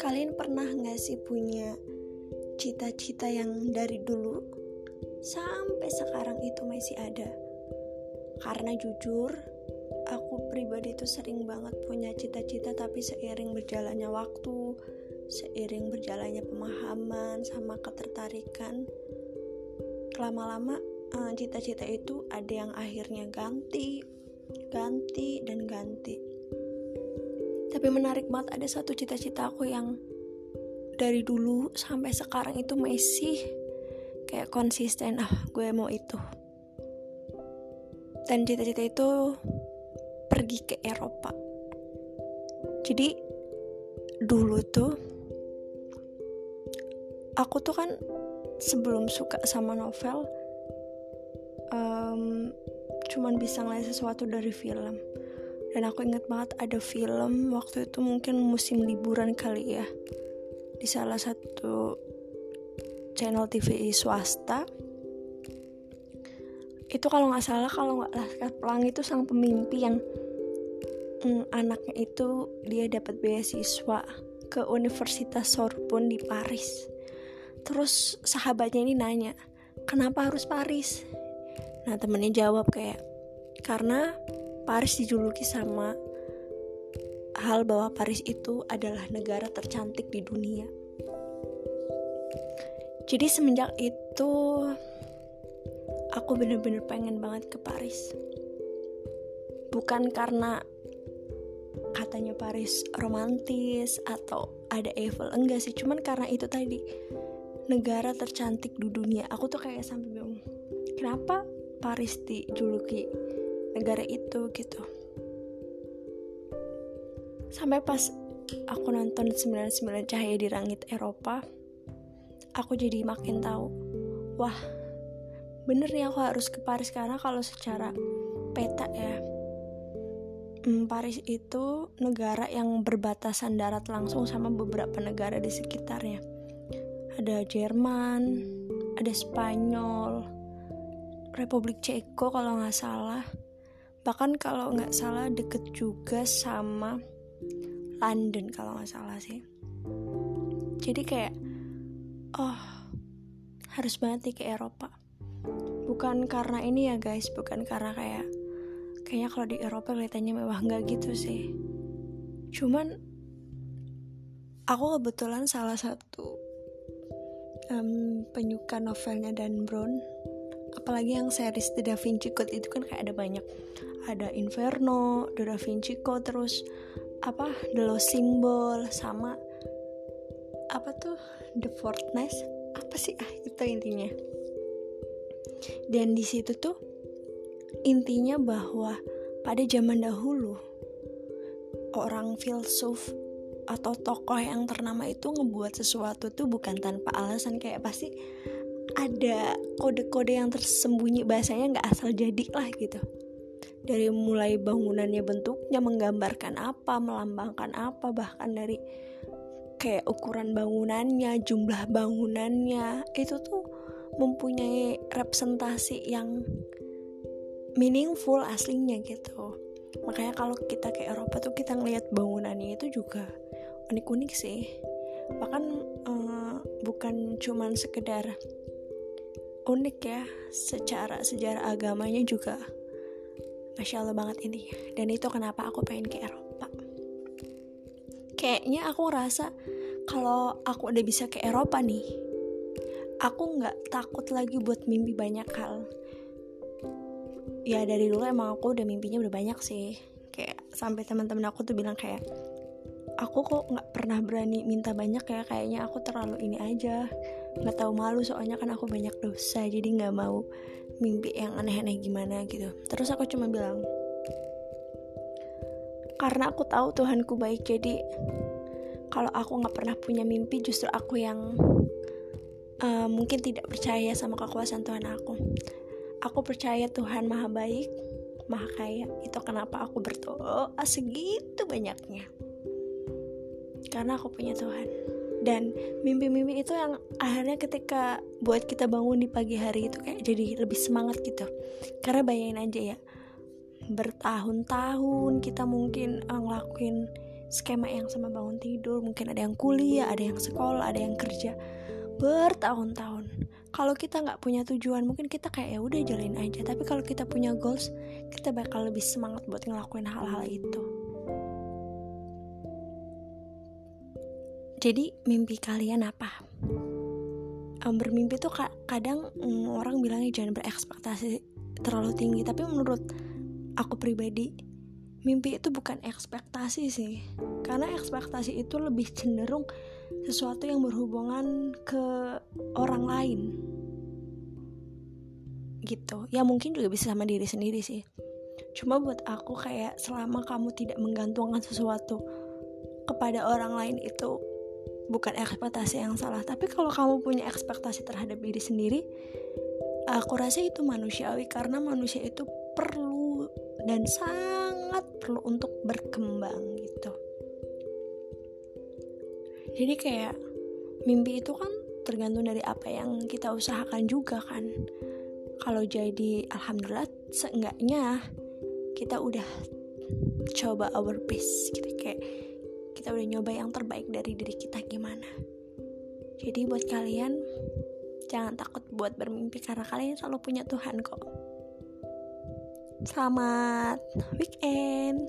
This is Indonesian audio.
Kalian pernah gak sih punya cita-cita yang dari dulu sampai sekarang itu masih ada? Karena jujur, aku pribadi itu sering banget punya cita-cita tapi seiring berjalannya waktu, seiring berjalannya pemahaman sama ketertarikan, lama-lama eh, cita-cita itu ada yang akhirnya ganti, ganti dan ganti. Tapi menarik banget ada satu cita-cita aku yang dari dulu sampai sekarang itu masih kayak konsisten ah gue mau itu. Dan cita-cita itu pergi ke Eropa. Jadi dulu tuh aku tuh kan sebelum suka sama novel um, cuman bisa ngeliat sesuatu dari film. Dan aku inget banget ada film waktu itu mungkin musim liburan kali ya. Di salah satu channel TV swasta. Itu kalau nggak salah kalau nggak Laskar Pelangi itu sang pemimpi yang mm, anaknya itu dia dapat beasiswa ke Universitas Sorbonne di Paris. Terus sahabatnya ini nanya kenapa harus Paris nah temennya jawab kayak karena Paris dijuluki sama hal bahwa Paris itu adalah negara tercantik di dunia. Jadi semenjak itu aku bener-bener pengen banget ke Paris. Bukan karena katanya Paris romantis atau ada Eiffel enggak sih, cuman karena itu tadi negara tercantik di dunia. Aku tuh kayak sampai bingung. Kenapa Paris dijuluki negara itu gitu. Sampai pas aku nonton 99 cahaya di langit Eropa aku jadi makin tahu wah bener nih aku harus ke Paris karena kalau secara peta ya hmm, Paris itu negara yang berbatasan darat langsung sama beberapa negara di sekitarnya. Ada Jerman ada Spanyol Republik Ceko kalau nggak salah. Bahkan kalau nggak salah deket juga sama London kalau nggak salah sih. Jadi kayak oh harus banget nih ke Eropa. Bukan karena ini ya guys bukan karena kayak kayaknya kalau di Eropa kelihatannya mewah nggak gitu sih. Cuman aku kebetulan salah satu um, penyuka novelnya Dan Brown apalagi yang series The Da Vinci Code itu kan kayak ada banyak. Ada Inferno, The Da Vinci Code, terus apa The Lost Symbol sama apa tuh The Fortnite apa sih? Ah itu intinya. Dan di situ tuh intinya bahwa pada zaman dahulu orang filsuf atau tokoh yang ternama itu ngebuat sesuatu tuh bukan tanpa alasan. Kayak pasti ada kode-kode yang tersembunyi bahasanya nggak asal jadi lah gitu dari mulai bangunannya bentuknya menggambarkan apa, melambangkan apa, bahkan dari kayak ukuran bangunannya, jumlah bangunannya itu tuh mempunyai representasi yang meaningful aslinya gitu. Makanya kalau kita ke Eropa tuh kita ngelihat bangunannya itu juga unik-unik sih. Bahkan uh, bukan cuman sekedar unik ya, secara sejarah agamanya juga. Masya Allah banget ini. Dan itu kenapa aku pengen ke Eropa. Kayaknya aku ngerasa Kalau aku udah bisa ke Eropa nih Aku gak takut lagi buat mimpi banyak hal. Ya dari dulu emang aku udah mimpinya udah banyak sih. Kayak sampai teman-teman aku tuh bilang kayak Aku kok gak pernah berani minta banyak ya Kayaknya aku terlalu ini aja Gak tahu malu soalnya kan aku banyak dosa Jadi gak mau mimpi yang aneh-aneh gimana gitu. Terus aku cuma bilang karena aku tahu Tuhanku baik jadi kalau aku nggak pernah punya mimpi justru aku yang uh, mungkin tidak percaya sama kekuasaan Tuhan aku. Aku percaya Tuhan maha baik maha kaya. Itu kenapa aku berdoa segitu banyaknya. Karena aku punya Tuhan dan mimpi-mimpi itu yang akhirnya ketika buat kita bangun di pagi hari itu kayak jadi lebih semangat gitu. Karena bayangin aja ya bertahun-tahun kita mungkin uh, ngelakuin skema yang sama bangun tidur mungkin ada yang kuliah ada yang sekolah ada yang kerja bertahun-tahun. Kalau kita nggak punya tujuan mungkin kita kayak ya udah jalanin aja. Tapi kalau kita punya goals kita bakal lebih semangat buat ngelakuin hal-hal itu jadi mimpi kalian apa? Um, bermimpi tuh kadang um, orang bilangnya jangan berekspektasi terlalu tinggi. Tapi menurut aku pribadi mimpi itu bukan ekspektasi sih. Karena ekspektasi itu lebih cenderung sesuatu yang berhubungan ke orang lain. Gitu. Ya mungkin juga bisa sama diri sendiri sih. Cuma buat aku kayak selama kamu tidak menggantungkan sesuatu kepada orang lain itu bukan ekspektasi yang salah tapi kalau kamu punya ekspektasi terhadap diri sendiri aku rasa itu manusiawi karena manusia itu perlu dan sangat perlu untuk berkembang gitu. Jadi kayak mimpi itu kan tergantung dari apa yang kita usahakan juga kan. Kalau jadi alhamdulillah seenggaknya kita udah coba our best gitu kayak kita udah nyoba yang terbaik dari diri kita gimana jadi buat kalian jangan takut buat bermimpi karena kalian selalu punya Tuhan kok Selamat weekend.